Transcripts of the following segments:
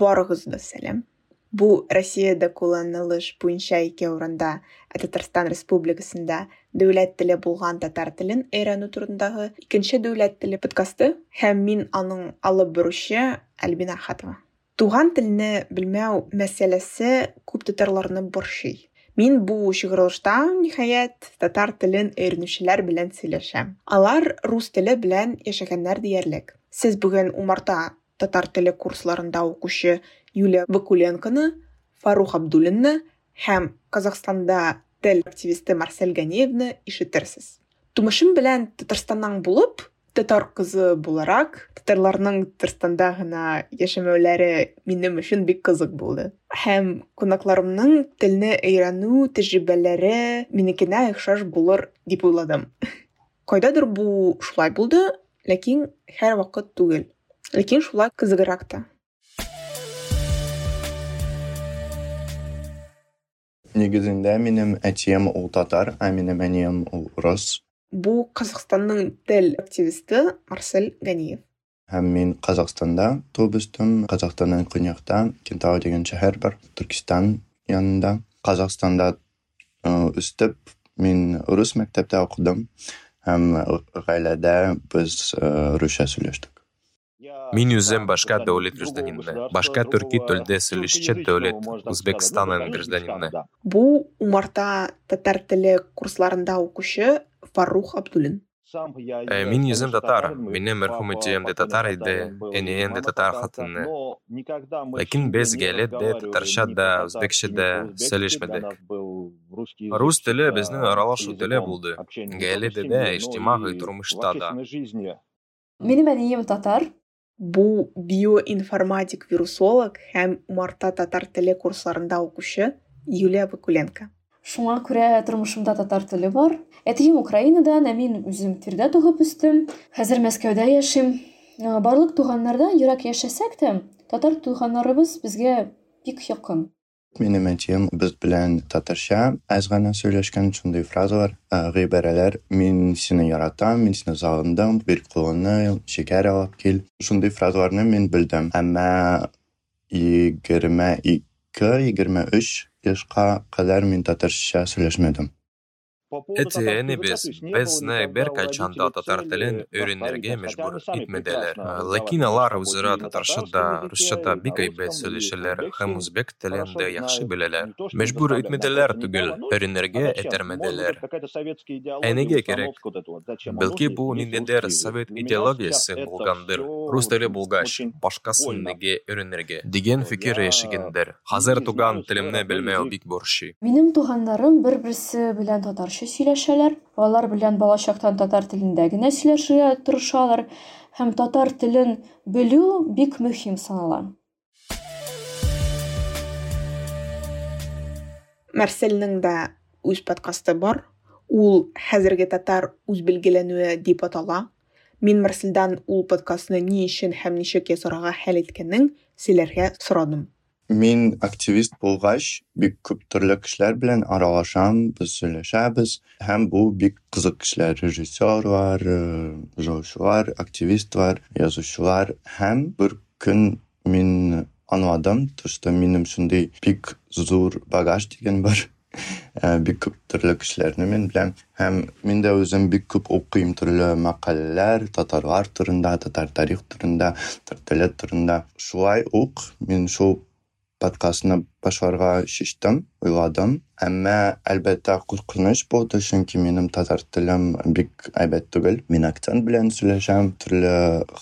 барыгызга сәлам бу россияда кулланылыш буенча ике урында татарстан республикасында дәүләт теле булган татар телен өйрәнү турындагы икенче дәүләт теле подкасты һәм мин аның алып баручы альбина ахатова туган телне белмәү мәсьәләсе күп татарларны борчый Мин бу чыгарылышта, ниһаять, татар телен өйрәнүчеләр белән сөйләшәм. Алар рус теле белән яшәгәннәр диярлек. Сез бүген умарта татар теле курсларында укучы Юлия Вакуленконы, Фарух Абдуллинны һәм Казахстанда тел активисты Марсель Ганиевны ишетерсез. Тумышым белән Татарстаннан булып, татар кызы буларак татарларның татарстанда гына яшәмәүләре минем өчен бик кызык булды. Һәм кунакларымның телне өйрәнү тәҗрибәләре минекенә охшаш булыр дип уйладым. Кайдадыр бу шулай булды ләкин һәрвакыт түгел. Шулай кызыграк та Нигезендә минем әтием ул татар, ә минем әнием ул рус. Бу Казакъстанның тел активисты Марсель Ганиев. Һәм мин Казакъстанда туып үстем. Казакъстанның көньякта Кентау дигән шәһәр бар, Түркистан янында. Казакъстанда үстеп, мин рус мәктәптә укыдым һәм гаиләдә без русча сөйләштек. Мин үзем башка дәүләт гражданины, башка төрки телдә сөйләшче дәүләт Үзбекстанның гражданины. Бу умарта татар теле курсларында укучы Фарух Абдулин. Э, мин йөзем татар, минем мәрхүм әтием дә татар иде, әнием дә татар хатыны. Ләкин без гаиләдә татарча да, үзбекчә дә сөйләшмәдек. Рус теле безнең аралашу теле булды. Гаиләдә дә, иҗтимагый тормышта да. Минем әнием татар. Бу биоинформатик вирусолог һәм умарта татар теле курсларында укучы Юлия Вакуленко. Шуңа күрә тормышымда татар теле бар. Әтием Украинадан, ә мин үзем Твердә тугып үстем. Хәзер Мәскәүдә яшим. Барлык туганнарда ерак яшәсәк тә, татар туганнарыбыз безгә бик якын. Минем әтием без белән татарча аз гына сөйләшкән шундый фразалар, гыйбарәләр. Мин сине яратам, мин сине сагындым, бер кулыңны шикәр алып кил. Шундый фразаларны мин белдем. Әмма 22-23 yaşqa qadar men tatarcha сөйләшмәдем. Эти энебез безне бер качанда татар телен өйрәнергә мәҗбүр итмәделәр. Ләкин алар үзара татарча да, русча да бик әйбәт сөйләшәләр һәм үзбек телен дә яхшы беләләр. Мәҗбүр итмәделәр түгел, өйрәнергә этәрмәделәр. Ә нигә кирәк? Бәлки бу ниндидер совет идеологиясе булгандыр. Рус теле булгач, башкасын нигә өйрәнергә дигән фикер яшәгәндер. Хәзер туган телемне белмәү бик борчый. Минем туганнарым бер-берсе белән татарча яхшы сөйләшәләр, алар белән балачактан татар телендә генә сөйләшергә тырышалар һәм татар телен белү бик мөһим санала. Мәрсәлнең дә үз подкасты бар. Ул хәзерге татар үз билгеләнүе дип атала. Мин Мәрсәлдән ул подкастны ни өчен һәм ничек ясарга хәл иткәнен сөйләргә сорадым. Мин активист булгач, бик күп төрле кешеләр белән аралашам, без сөйләшәбез һәм бу бик кызык кешеләр, режиссер бар, жазучылар, активистлар, язучылар һәм бер көн мин аңладым, төштә минем шундый бик зур багаж дигән бар. бик күп төрле кешеләрне мин беләм һәм мин дә үзем бик күп укыйм төрле мәкаләләр татарлар турында, татар тарих турында, татар теле турында. Шулай ук мин шул подкастны башларга чечтем, уйладым. Әмма әлбәттә куркыныч булды, чөнки минем татар телем бик әйбәт түгел. Мин акцент белән сөйләшәм, төрле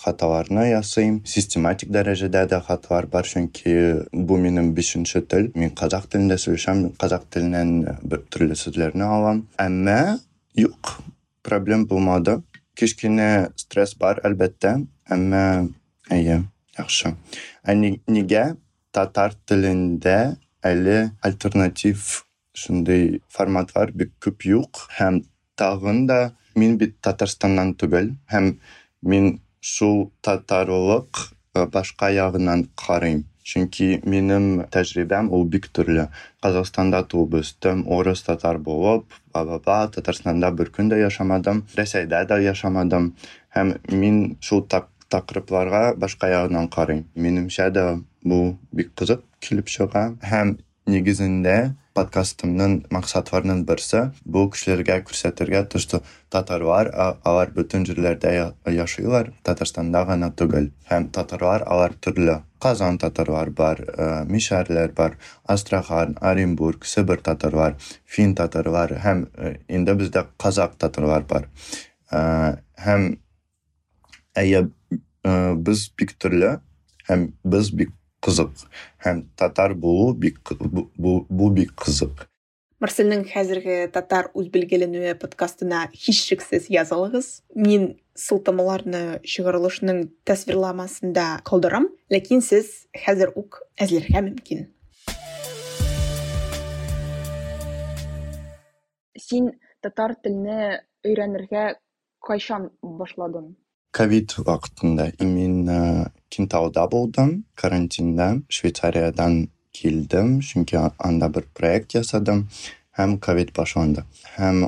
хаталарны ясыйм. Систематик дәрәҗәдә дә хаталар бар, чөнки бу минем 5нче тел. Мин казак телендә сөйләшәм, казак теленнән төрле сүзләрне алам. Әмма юк, проблем булмады. Кичкенә стресс бар әлбәттә, әмма әйе, яхшы. Ә нигә татар телендә әле альтернатив шундый форматлар бик күп юк һәм тагын да мин бит татарстаннан түгел һәм мин шул татарлык башка ягыннан карыйм. Чөнки минем тәҗрибәм ул бик төрле. Казакстанда туып үстем орыс татар булып ба ба ба татарстанда бер көн дә яшамадым рәсәйдә дә яшамадым. Һәм мин шул так тақырыпларға башка ягынан карыйм менимчә дә бу бик кызык килеп чыга һәм негізінде подкастымның мақсатларының бірсі бұл кісілерге көрсетергә тышты татарлар алар бүтін жерлерде яшыйлар. Татарстанда ғана түгел һәм татарлар алар түрлі. Қазан татарлар бар мишәрләр бар астрахан оренбург сібір татарлар фин татарлар һәм инде бездә қазақ татарлар бар. Һәм әйе біз бик түрлі һәм біз бик қызық. Һәм татар болу бик бу бик қызық. Марселнең хәзерге татар үз белгеленүе подкастына һичшиксез язылыгыз мин сылтамаларны чыгарылышның тасвирламасында калдырам. Ләкин сез хәзер үк әзерләргә мөмкин. Син татар телене өйрәнергә кайчан башладың? ковид вакытында мин кентауда болдым карантинда швейцариядан келдім чүнки анда бір проект жасадым һәм ковид башланды һәм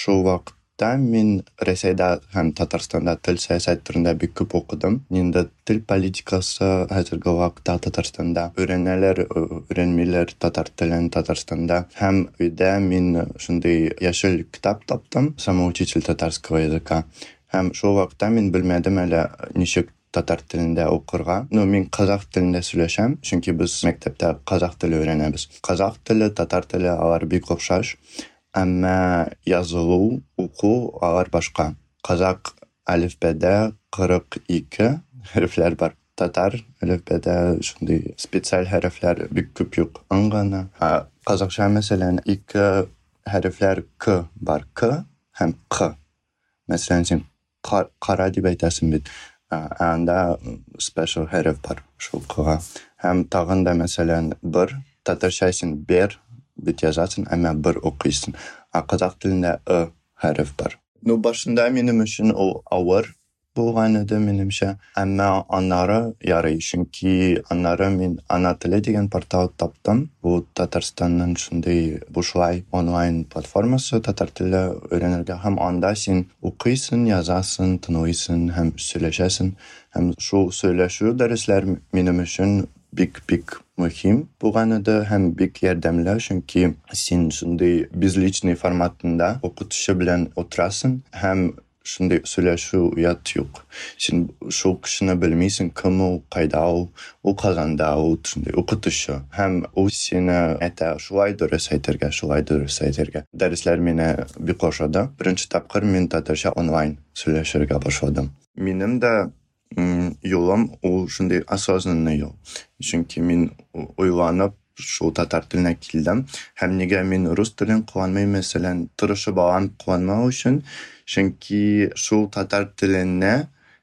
шул вакытта мин рәсәйдә һәм татарстанда тел сәясәт турында бик күп укыдым инде тел политикасы хәзерге вакытта татарстанда өйрәнәләр өйрәнмиләр татар телен татарстанда һәм өйдә мин шундый яшел китап таптым самоучитель татарского языка һәм шул вакытта мин белмәдем әле ничек татар телендә укырга ну мин казак телендә сөйләшәм чөнки без мәктәптә казак теле өйрәнәбез казак теле татар теле алар бик охшаш әмма язылу уку алар башка казак әлифбәдә кырык ике хәрефләр бар татар әлифбәдә шундый специаль хәрефләр бик күп юк ын гына казакча мәсәлән ике хәрефләр к бар к һәм q мәсәлән син кара дип әйтәсең бит анда special хәреф бар шул кыга һәм тагын да мәсәлән бер татарча син бер бит язасың әмма бер укыйсың ә казак телендә ы хәреф бар ну башында минем өчен ул авыр булган иде минемчә әмма аннары ярый чөнки аннары мин ана теле дигән портал таптым бу татарстанның шундый бушлай онлайн платформасы татар теле өйрәнергә һәм анда син укыйсың язасың тыңлыйсың һәм сөйләшәсең һәм шул сөйләшү дәресләр минем өчен бик бик мөһим булган иде һәм бик ярдәмле чөнки син шундый безличный форматында укытучы белән утырасың һәм шундай сөйләшү уят юк син шул кешене белмисең кем ул кайда ул ул казанда ул шундай укытучы һәм ул сине әйтә шулай дөрес әйтергә шулай дөрес әйтергә дәресләр мине бик ошады беренче тапкыр мин татарча онлайн сөйләшергә башладым минем дә юлым ул шундай осознанный юл чөнки мин уйланып шул татар теленә килдем һәм нигә мин рус телен кулланмыйм мәсәлән тырышып алам кулланмау өчен чөнки шул татар теленә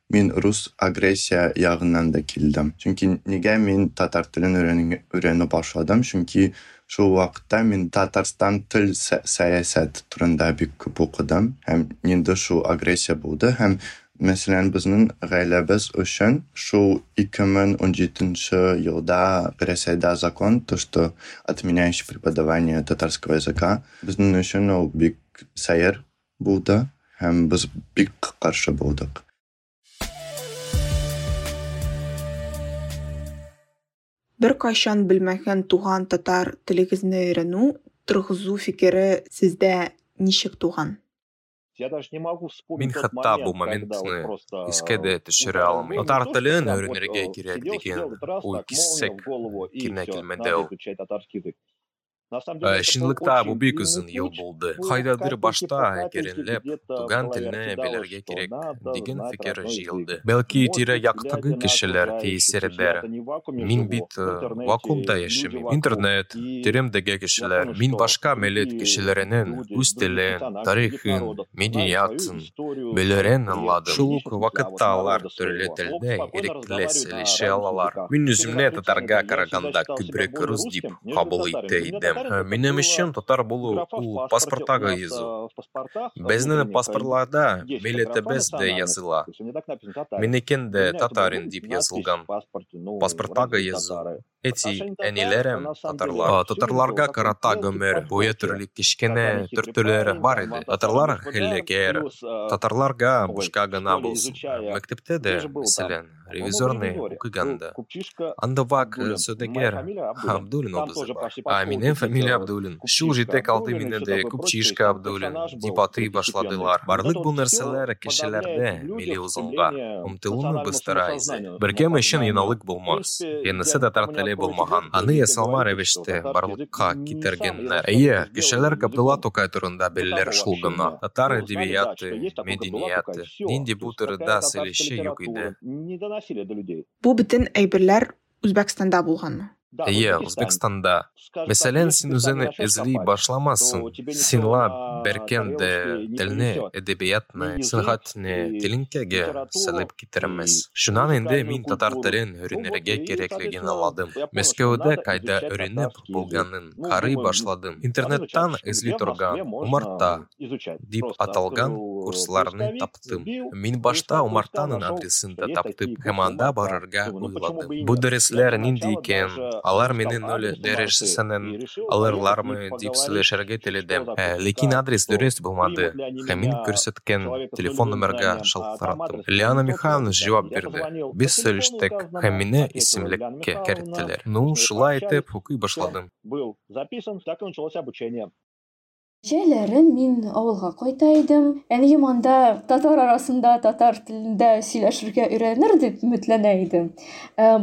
мин рус агрессия ягыннан да килдем. Чөнки нигә мин татар телен өйрәнә башладым? Чөнки шул вакытта мин татарстан тел сәясәт турында бик күп укыдым. Һәм инде шул агрессия булды. Һәм Мәсәлән, безнең гаиләбез өчен шул 2017 елда Рәсәйдә закон, то что отменяющий преподавание татарского языка, безнең өчен ул бик сәер булды. Һәм без бик каршы булдык. Бер кайчан белмәгән туган татар телегезне өйрәнү, торгызу фикере сездә ничек туган? Мин хатта бу моментны искә дә төшерә алмыйм. Татар телен өйрәнергә кирәк дигән уй киссәк кирнә килмәде ул. Чынлыкта бу бик озын ел булды. Кайдадыр башта керенләп, туган телне белергә кирәк дигән фикер җыелды. Бәлки тирә яктагы кешеләр тәэсирдәр. Мин бит вакуумда яшәмим. Интернет, тиремдәге кешеләр, мин башка милләт кешеләренең үз телен, тарихын, мәдәниятын белерен аңладым. Шул ук вакытта алар төрле телдә ирекле сөйләшә алалар. Мин үземне татарга караганда күбрәк рус кабул итә өчен татар булу ул паспорттагы язу. Безнең паспортларда дә языла. Минекен дә татарин дип язылган. Паспорттагы язу. Эти әниләрем татарлар татарларга карата гомер буе төрле кичкенә төртүләре бар иде татарлар хиллегер татарларга бушка гына булсын мәктәптә дә мәсәлән ревизорный укыганда анда вак сөдегер абдулин. Образы бар а минем фамилия абдулин. Шул җитә калды мине дә күпчишка абдулин. дип атый башладылар барлык бу нәрсәләр кешеләрдә милли узынга омтылуны быстыра иде бергә өчен яналык булмас янысы татар теле булмаган аны ясалма рәвештә барлыкка китергәннәр әйе кешеләр габдулла тукай турында беләләр шул гына татар әдәбияты мәдәнияты нинди бу турыда сөйләшү юк иде бу бөтен әйберләр үзбәкстанда булганмы? Әйе, Үзбекстанда. Мәсәлән, син үзеңне эзли башламассың. Синла беркен дә телне, әдәбиятны, сәнгатьне тилинкәгә сәлеп китермәс. Шуннан инде мин татар телен өйрәнергә кирәклеген аңладым. Мәскәүдә кайда өйрәнеп булганын карый башладым. Интернеттан эзли торган Умарта дип аталган курсларны таптым. Мин башта Умартаның адресын да таптым һәм анда барырга уйладым. Бу дәресләр нинди икән, алар менен нөл дәрежесенен алырлармы дип сөйләшергә теләдем. Ләкин адрес дөрес булмады. Һәм мин күрсәткән телефон номерга шалтыраттым. Лиана Михайловна җавап бирде. Без сөйләштек һәм мине исемлеккә кертеләр. Ну, шулай итеп укый башладым. Был записан, так началось обучение. Җәйләрен мин авылга кайта идем. Әнием анда татар арасында татар телендә сөйләшергә өйрәнер дип өметләнә идем.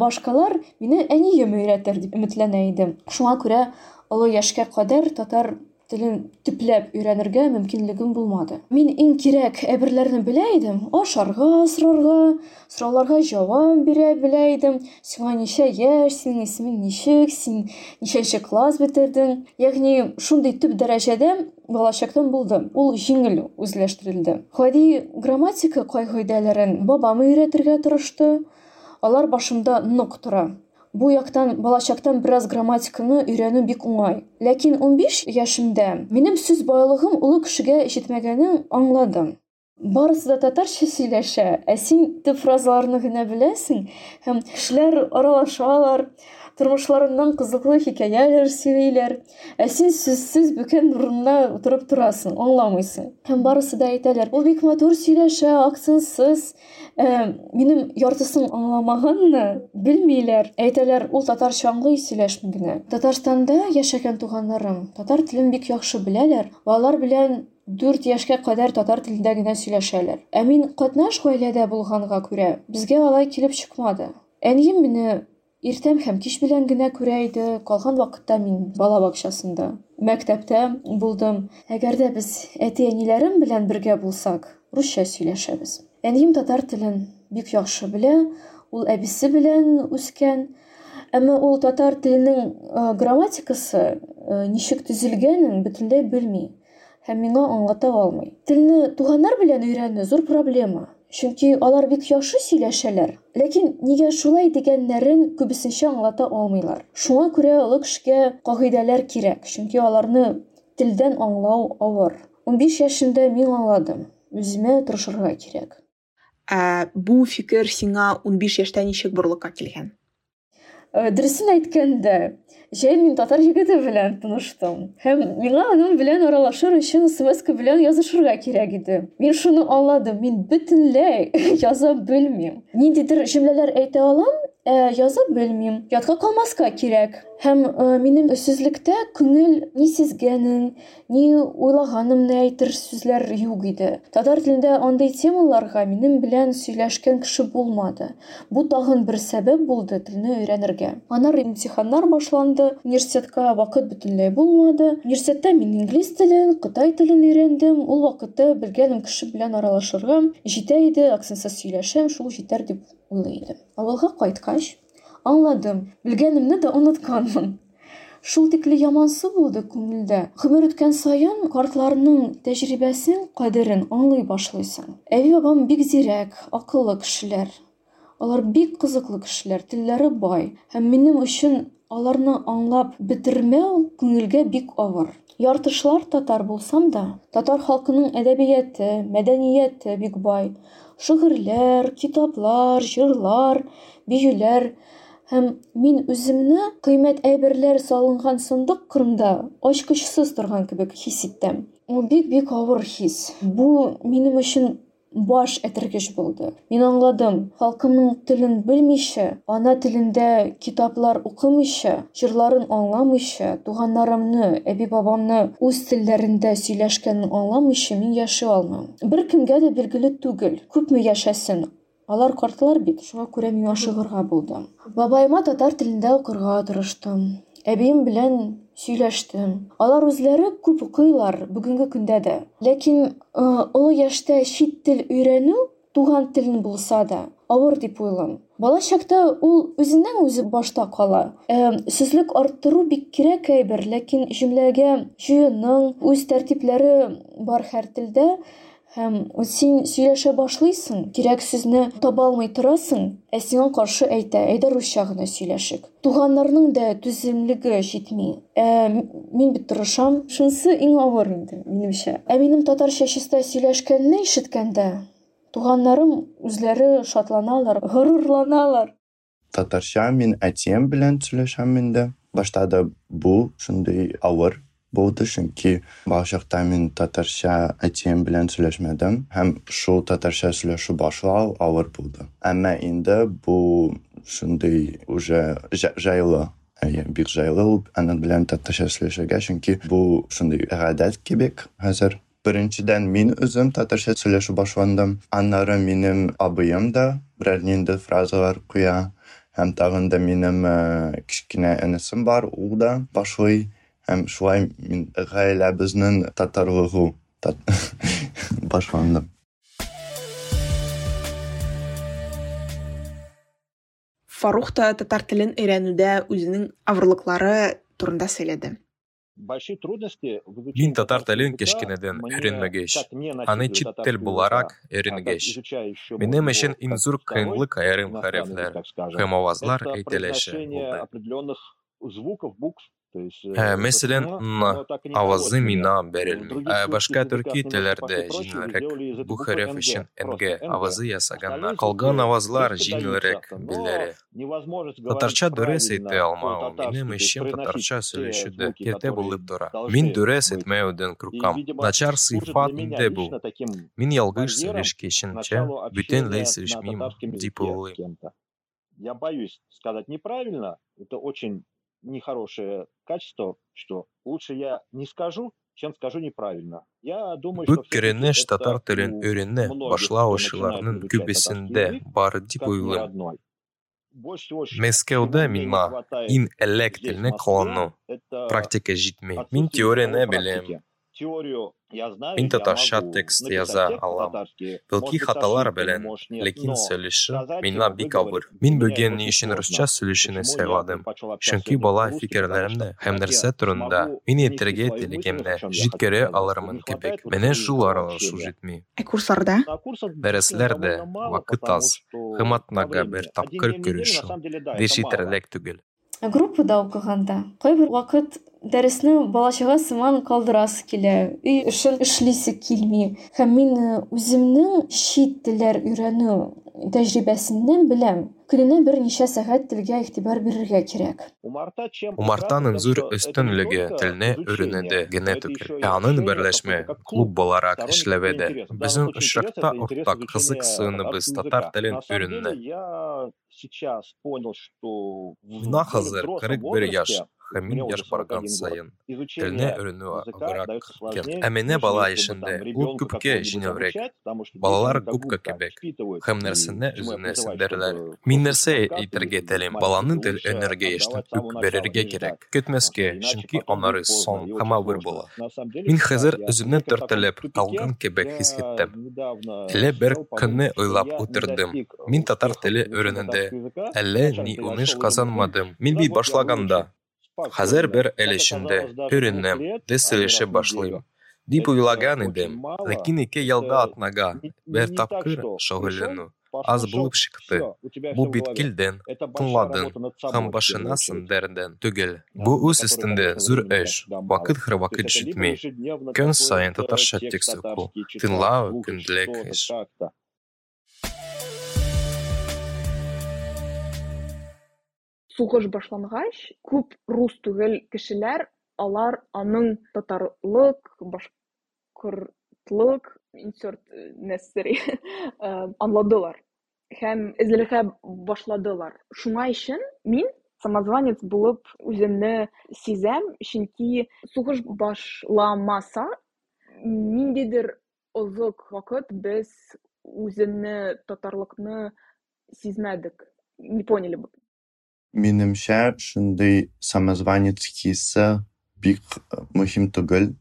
Башкалар мине әнием өйрәтер дип өметләнә идем. Шуңа күрә олы яшькә кадәр татар телен төпләп өйрәнергә мөмкинлегем булмады. Мин иң кирәк әйберләрне белә идем. Ашарга, сорарга, сорауларга җавап бирә белә идем. Сиңа ничә яшь, синең исемең ничек, син ничәнче класс бетердең? Ягъни шундый төп дәрәҗәдә балачактан булды. Ул җиңел үзләштерелде. Гади грамматика кайгыйдәләрен бабам өйрәтергә тырышты. Алар башымда нык тора. Бу яктан балачактан бераз грамматиканы өйрәнү бик уңай. Ләкин 15 яшемдә минем сүз байлыгым улы кешегә җитмәгәнен аңладым. Барысы да татарча сөйләшә, ә син төп фразаларны гына беләсең һәм кешеләр аралашалар, тормышларыннан кызыклы хикәяләр сөйлиләр, ә син сүзсез бүкән урынына утырып торасың, аңламыйсың. Һәм барысы да әйтәләр: "Ул бик матур сөйләшә, акцентсыз, минем яртысын аңламаганны белмиләр. Әйтәләр, ул татарча аңлый, сөйләшми генә. Татарстанда яшәгән туганнарым татар телен бик яхшы беләләр. Алар белән дүрт яшькә кадәр татар телендә генә сөйләшәләр. Ә мин катнаш гаиләдә булганга күрә, безгә алай килеп чыкмады. Әнием мине иртәм һәм кич белән генә күрә иде. Калган вакытта мин бала бакчасында, мәктәптә булдым. Әгәр дә без әти-әниләрем белән бергә булсак, русча сөйләшәбез. Әнием татар телен бик яхшы белә, ул әбисе белән үскән. Әмма ул татар теленең грамматикасы ничек төзелгәнен бөтенләй белми һәм миңа аңлата алмый. Телне туганнар белән өйрәнү зур проблема. Чөнки алар бик яхшы сөйләшәләр, ләкин нигә шулай дигәннәрен күбесенчә аңлата алмыйлар. Шуңа күрә олы кешегә кагыйдәләр кирәк, чөнки аларны телдән аңлау авыр. 15 яшендә мин аңладым, үземә тырышырга кирәк. Ә бу фикер сиңа 15 яшьтә ничек бурлыкка килгән дөресен әйткәндә җәй мин татар егете белән таныштым һәм миңа аның белән аралашыр өчен смс белән язышырга кирәк иде. Мин шуны аңладым. Мин бөтенләй яза белмим. Ниндидер җөмләләр әйтә алам ә язып белмим ятка калмаска кирәк һәм минем сүзлектә күңел ни сизгәнен ни уйлаганымны әйтер сүзләр юк иде татар телендә андый темаларга минем белән сөйләшкән кеше булмады бу тагын бер сәбәп булды телне өйрәнергә аннары имтиханнар башланды университетка вакыт бөтенләй булмады университетта мин инглиз телен кытай телен өйрәндем ул вакытта белгәнем кеше белән аралашырга җитә иде акцентсыз сөйләшәм шул җитәр дип уйлый идем. Авылга кайткач аңладым. Белгәнемне дә онытканмын. Шул тикле ямансы булды күңелдә. Гомер үткән саен картларның тәҗрибәсен кадерен аңлый башлыйсың. Әби бабам бик зирәк акыллы кешеләр. Алар бик кызыклы кешеләр телләре бай. Һәм минем өчен аларны аңлап бетермәү күңелгә бик авыр. Яртышлар татар булсам да татар халкының әдәбияты мәдәнияте бик бай. Шигырьләр китаплар җырлар биюләр һәм мин үземне кыйммәт әйберләр салынган сандык кырында ачкычсыз торган кебек хис иттем. Бик бик авыр хис. Бу минем өчен баш этергеч булды мин аңладым халкымның телен белмичә ана телендә китаплар укымыйча җырларын аңламыйча туганнарымны әби бабамны үз телләрендә сөйләшкәнен аңламыйча мин яши алмам беркемгә дә билгеле түгел күпме яшәсен алар картлар бит шуңа күрә миңа ашыгырга булды бабайыма татар телендә укырга тырыштым әбием белән сөйләштем алар үзләре күп укыйлар бүгенге көндә дә ләкин олы яшьтә чит тел өйрәнү туган телең булса да авыр дип уйлыйм бала чакта ул үзеннән үзе башта кала. Сүзлек арттыру бик кирәк әйбер. Ләкин җөмләгә җыюның үз тәртипләре бар һәр һәм син сөйләшә башлыйсың кирәк сүзне таба алмый торасың ә сиңа каршы әйтә әйдә русча гына сөйләшик туганнарның да түземлеге җитми. Ә мин бит тырышам. Шунысы иң авыр инде минемчә. Ә минем татарча чиста сөйләшкәнне ишеткәндә? Туганнарым үзләре шатланалар горурланалар. Татарча мин әтием белән сөйләшәм инде. Башта да бу шундый авыр болды чөнки балачакта мин татарча әтием белән сөйләшмәдем һәм шул татарча сөйләшү башлау авыр булды әмма инде бу шундый уже жайлы бик жайлы ул аның белән татарча сөйләшергә чөнки бу шундый гадәт кебек хәзер беренчедән мин үзем татарча сөйләшү башладым аннары минем абыем да берәр нинди фразалар куя һәм тагын да минем кечкенә энесем бар ул да башлый Һәм шулай мин гаиләбезнең татарлыгы башландым. Фарух та татар телен өйрәнүдә үзенең авырлыклары турында сөйләде. Мин татар телен кечкенәдән өйрәнмәгәч, аны чит тел буларак өйрәнгәч, минем өчен иң зур кыенлык аерым хәрефләр һәм авазлар әйтелеше булды. Мәсәлән, авазы мина бәрелми. Башка төрки телләрдә җиңелрәк. Бу хәреф өчен НГ авазы ясаганнар. Калган авазлар җиңелрәк биләре. Татарча дөрес әйтә алмау минем өчен татарча сөйләшүдә киртә булып тора. Мин дөрес әйтмәүдән куркам. Начар сыйфат инде бу. Мин ялгыш сөйләшкәченчә бөтенләй сөйләшмим дип уйлыйм. Я боюсь сказать неправильно. Это очень нехорошее качество, что лучше я не скажу, чем скажу неправильно. Я думаю, Бүк керенеш татар телен өйрәнә башлаучыларның күбесендә бар дип уйлыйм. Мәскәүдә миңа ин элек телне кылану практика җитми. Мин теорияне беләм. Мин татарча текст яза алам. Белки хаталар белән, ләкин сөйләше миңа бик авыр. Мин бүген ни өчен русча сөйләшүне сайладым. Чөнки бала фикерләремне һәм нәрсә турында мин әйтергә теләгәнне җиткерә алырмын кебек. Менә шул аралашу җитми. Ә курсларда? Дәресләрдә вакыт аз. Хыматнага бер тапкыр күрешү. Дешитерлек түгел. группада укыганда кайбер вакыт дәресне балачага сыман калдырасы килә өй эшен эшлисе килми һәм мин үземнең чит телләр өйрәнү тәҗрибәсеннән беләм Көненә бер ничә сәгать телгә игътибар бирергә кирәк умартаның зур телне өйрәнүдә генә түгел ә аның клуб буларак эшләведә безнең очракта уртак кызык сыйныбыз татар телен өйрәнүне сейчас понял, что... Мина хәзер 41 яш. Һәм мин яшь барган саен телне өйрәнү агырак икән. Ә менә бала яшендә ул күпкә җиңелрәк. Балалар күпкә кебек һәм нәрсәне үзенә сеңдерәләр. Мин нәрсә әйтергә телим? Баланың тел энергия яшьтән үк бирергә кирәк. Көтмәскә, чөнки аннары сон һәм авыр була. Мин хәзер үземне төртелеп калган кебек хис иттем. Әле бер көнне уйлап утырдым. Мин татар теле өйрәнүдә әллә ни уңыш казанмадым. Мин бит башлаганда Хәзер бер элешендә өйрәнәм, тез сөйләшә башлыйм. Дип уйлаган идем, ләкин ике елда атнага бер тапкыр шөгыльләнү аз булып чыкты. Бу бит килдән, тыңладың, һәм башына сындырдың түгел. Бу үз өстендә зур эш. Вакыт һәр вакыт җитми. Көн саен татарча текст уку, тыңлау көндәлек эш. сугыш башлангач күп рус түгел кешеләр алар аның татарлык башкортлык insert necessary аңладылар һәм эзләргә башладылар шуңа өчен мин самозванец булып үземне сизәм чөнки сугыш башламаса ниндидер озак вакыт без үземне татарлыкны сизмәдек не поняли бы минемчә шундый самозванец хисе бик мөһим түгел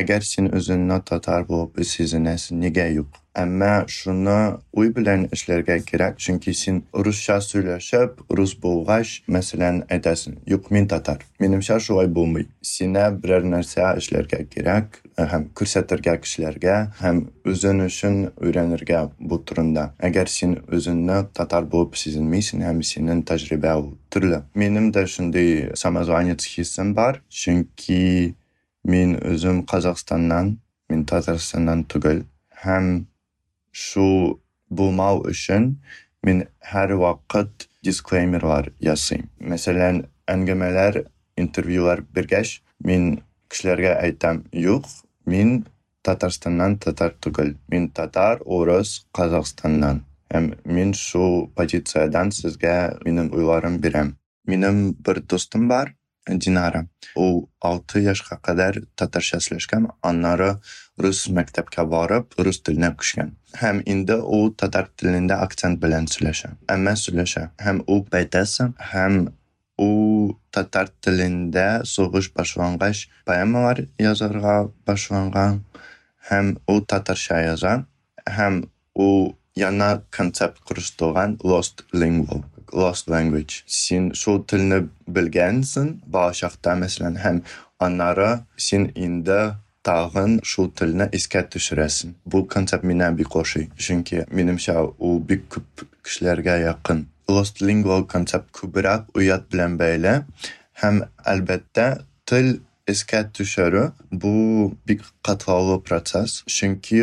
Agarsin o'zingni tatar bo'lib sezinasi nega yo'q? Ammo shuni uy bilan ishlarga kerak, chunki sen ruscha so'ylashib, rus bo'lg'ach, masalan, aytasan, "Yo'q, men tatar." Menimcha shunday bo'lmaydi. Sena biror narsa ishlarga kerak, ham ko'rsatirga kishilarga, ham o'zing uchun o'rganirga bu turunda. Agar sen o'zingni tatar bo'lib sezinmaysan, ham sening tajriba turli. Menimda shunday samozvanец hissim bor, chunki бар, мин үзем Казахстаннан, мин Татарстаннан түгел. Һәм шу булмау өчен мин һәр вакыт дисклеймерлар ясыйм. Мәсәлән, әңгәмәләр, интервьюлар бергәч, мин кешеләргә әйтәм, юк, мин Татарстаннан татар түгел. Мин татар, урыс, Казахстаннан. Һәм мин шу позициядан сезгә минем уйларым бирәм. Динара. Ул 6 яшка кадәр татарча сөйләшкән, аннары rus maktabga borib, rus tilini o'qishgan. Ham endi u tatar tilida aksent bilan so'lasha, amma so'lasha. Ham u baytasa, ham u tatar tilida so'g'ish boshlang'ich poemalar yozarga boshlangan. Ham u tatarcha яза. ham u yana konsept qurishtirgan Lost Lingual lost language. Син шул телне белгәнсең, балачакта мәсәлән һәм аннары син инде тагын шул телне искә төшерәсең. Бу концепт минә бик ошый, чөнки минемчә ул бик күп кешеләргә якын. Lost lingual концепт күбрәк уят белән бәйле һәм әлбәттә тел искә төшерү бу бик катлаулы процесс, чөнки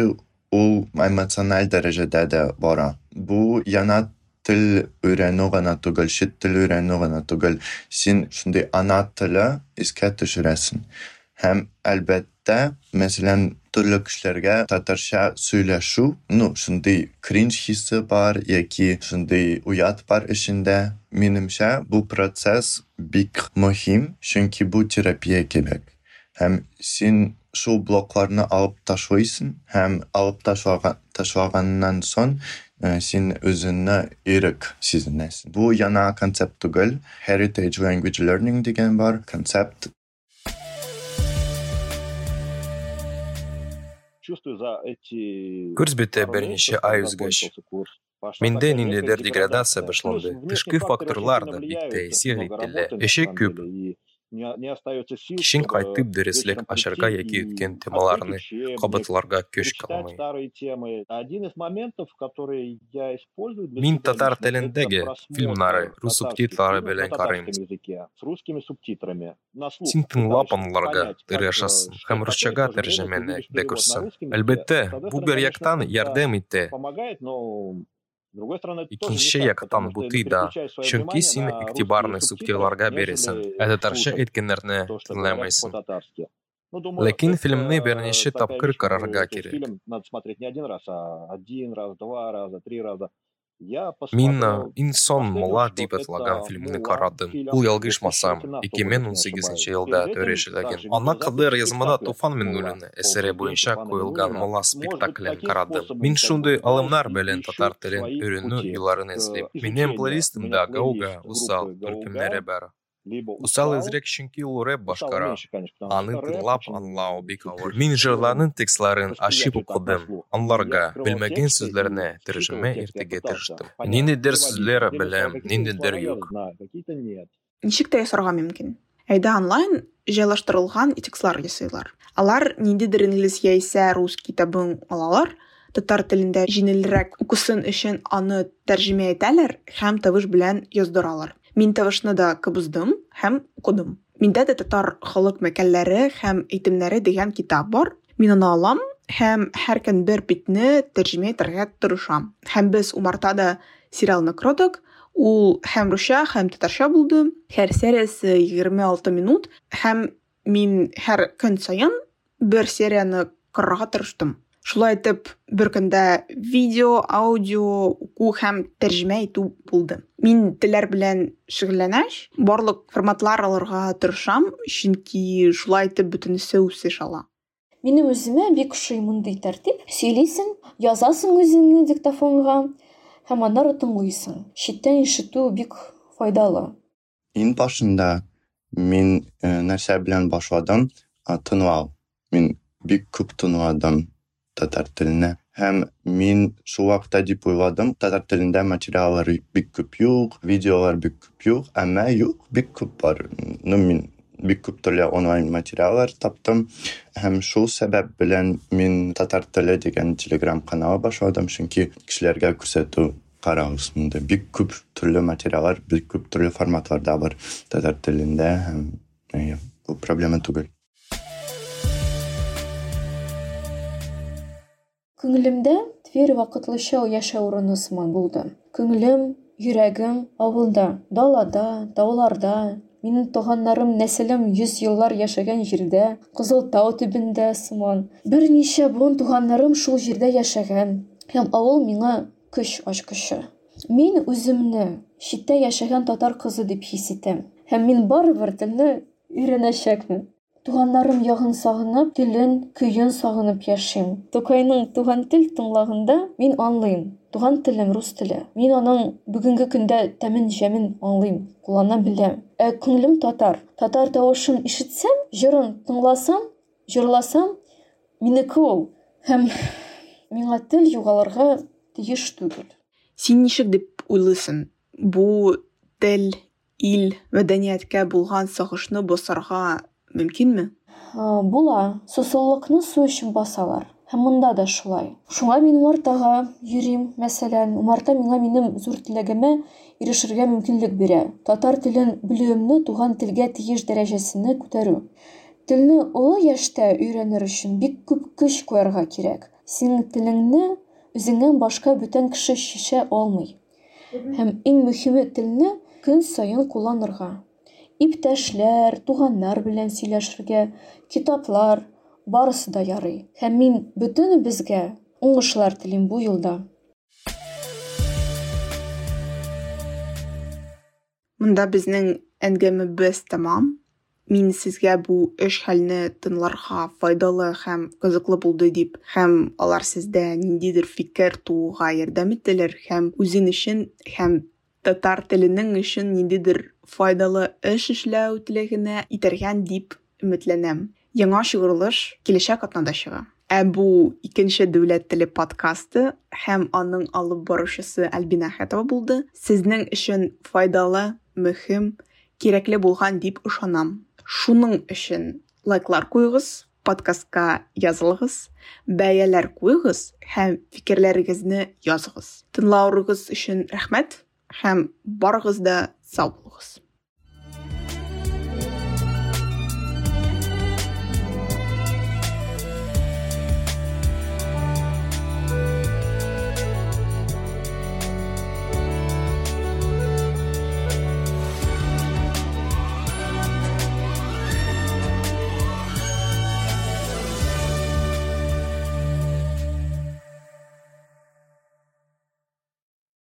ул эмоциональ дәрәҗәдә дә бара. Бу яна тел өйрәнү гына түгел, чит тел өйрәнү гына түгел, син шундый ана теле искә төшерәсең. Һәм әлбәттә, мәсәлән, төрле кешеләргә татарча сөйләшү, ну, шундый кринж хисе бар яки шундый уят бар эчендә. Минемчә, бу процесс бик мөһим, чөнки бу терапия кебек. Һәм син шул блокларны алып ташлыйсың һәм алып ташлаган ташлаганнан соң sen o'zingni erik sezasan. Bu yana konsept tugul. Heritage Language Learning bor, konsept Курс бите берниче ай үзгәч. Миндә ниндидер деградация башланды. Тышкы факторлар да бик тәэсир ителә. Эше күп. Кишин кайтып дәреслек ашарга яки үткән темаларны кабатларга көч кылмый. Мин татар телендәге фильмнары рус субтитрлары белән карыйм. Син тыңлап аңларга тырышасың һәм русчага тәрҗемәне дә күрсен. Әлбәттә, бу бер яктан ярдәм итә. Икенче яктан бу тыйда, чөнки син игътибарны субтитрларга бирәсең, ә татарча әйткәннәрне тыңламайсың. Ләкин фильмны берничә тапкыр карарга кирәк. Мин «Инсон мола» дип аталган фильмны карадым. Ул ялгышмасам, 2018 елда төрешелгән. Ана кадәр язмада Туфан Миннуллина әсәре буенча куелган мола спектаклен карадым. Мин шундый алымнар белән татар телен өйрәнү юлларын эзлим. Минем плейлистымда Гауга, Усал төркемнәре бар. Усал изрек чөнки ул рэп башкара. Аны тыңлап аңлау бик авыр. Мин җырларның текстларын ачып укыдым. Анларга белмәгән сүзләрне тәрҗемә итәргә тырыштым. Ниндидер сүзләр беләм, ниндидер юк. Ничек тә ясарга мөмкин? Әйдә онлайн җайлаштырылган текстлар ясыйлар. Алар ниндидер инглиз яисә рус китабын алалар, татар телендә җиңелрәк укысын өчен аны тәрҗемә итәләр һәм тавыш белән яздыралар. Мин тавышны да кыбыздым һәм укыдым. Миндә дә татар халык мәкалләре һәм әйтемнәре дигән китап бар. Мин аны алам һәм һәр көн бер битне тәрҗемә итәргә тырышам. Һәм без умартада сериалны көрдек. ул һәм русча һәм татарча булды һәр егерме алты минут һәм мин һәр көн сайын бер серияны карарга тырыштым шулай итеп бер көндә видео аудио уку һәм тәрҗемә итү булды. Мин телләр белән шөгыльләнәч барлык форматлар алырга тырышам чөнки шулай итеп бөтенесе үсеш ала. Минем үземә бик ошый мондый тәртип. Сөйлисең язасың үзеңне диктофонга һәм аннары тыңлыйсың. Читтән ишетү бик файдалы. Ин башында мин э, нәрсә белән башладым? Тынлау мин бик күп тыңладым татар теленә һәм мин шул вакытта дип уйладым татар телендә материаллар бик күп юк видеолар бик күп юк әмма юк бик күп бар ну мин бик күп төрле онлайн материаллар таптым һәм шул сәбәп белән мин татар теле дигән телеграм канал башладым чөнки кешеләргә күрсәтү карагыз монда бик күп төрле материаллар бик күп төрле форматларда бар татар телендә һәм бу проблема түгел Күңелемдә Тверь вакытлыча яшәү урыны сыман булды. Күңелем, йөрәгем авылда, далада, тауларда, минем туганнарым, нәселем йөз еллар яшәгән җирдә, Кызыл тау төбендә сыман. Берничә буын туганнарым шул җирдә яшәгән һәм авыл миңа көч ачкычы. Мин үземне читтә яшәгән татар кызы дип хис һәм мин барыбер. Туганнарым ягын сагынып, телен, көйен сагынып яшим. Тукайның туган тел тыңлаганда мин аңлыйм. Туган телем рус теле. Мин аның бүгенге көндә тәмен җәмен аңлыйм, куллана беләм. Ә күңелем татар. Татар тавышын ишетсәм, җырын тыңласам, җырласам, минеке ул. Һәм миңа тел югалырга тиеш түгел. Син ничек дип уйлыйсың? Тел, ил, мәдәнияткә булган сагышны басарга мөмкинме була. Сусуллыкны су өчен басалар. Һәм монда да шулай. Шуңа мин умартага йөрим мәсәлән. Умарта миңа минем зур теләгемә ирешергә мөмкинлек бирә. Татар телен белүемне туган телгә тиеш дәрәҗәсенә күтәрү. Телне олы яшьтә өйрәнер өчен бик күп көч куярга кирәк. Син телеңне үзеңнән башка бүтән кеше чишә алмый. Һәм иң мөһиме телне көн саен кулланырга. Иптәшләр, туганнар белән сөйләшергә, китаплар, барысы да ярый. Һәм мин бөтенебезгә уңышлар телим бу юлда. Монда безнең әңгәмәбез тәмам. Мин сезгә бу эш хәлне тыңларга файдалы һәм кызыклы булды дип, һәм алар сездә ниндидер фикер тууга ярдәм иттеләр һәм үзен өчен һәм татар теленең өчен ниндидер файдалы эш эшләү теләгенә итәргән дип өметләнәм. Яңа чыгарылыш киләчәк атнада чыга. Ә бу икенче дәүләт теле подкасты һәм аның алып баручысы Альбина Хәтова булды. Сезнең өчен файдалы, мөһим, кирәкле булган дип ышанам. Шуның өчен лайклар куйгыз, подкастка язылыгыз, бәяләр куйгыз һәм фикерләрегезне языгыз. Тыңлауыгыз өчен рәхмәт һәм барыгыз да сау булыгыз.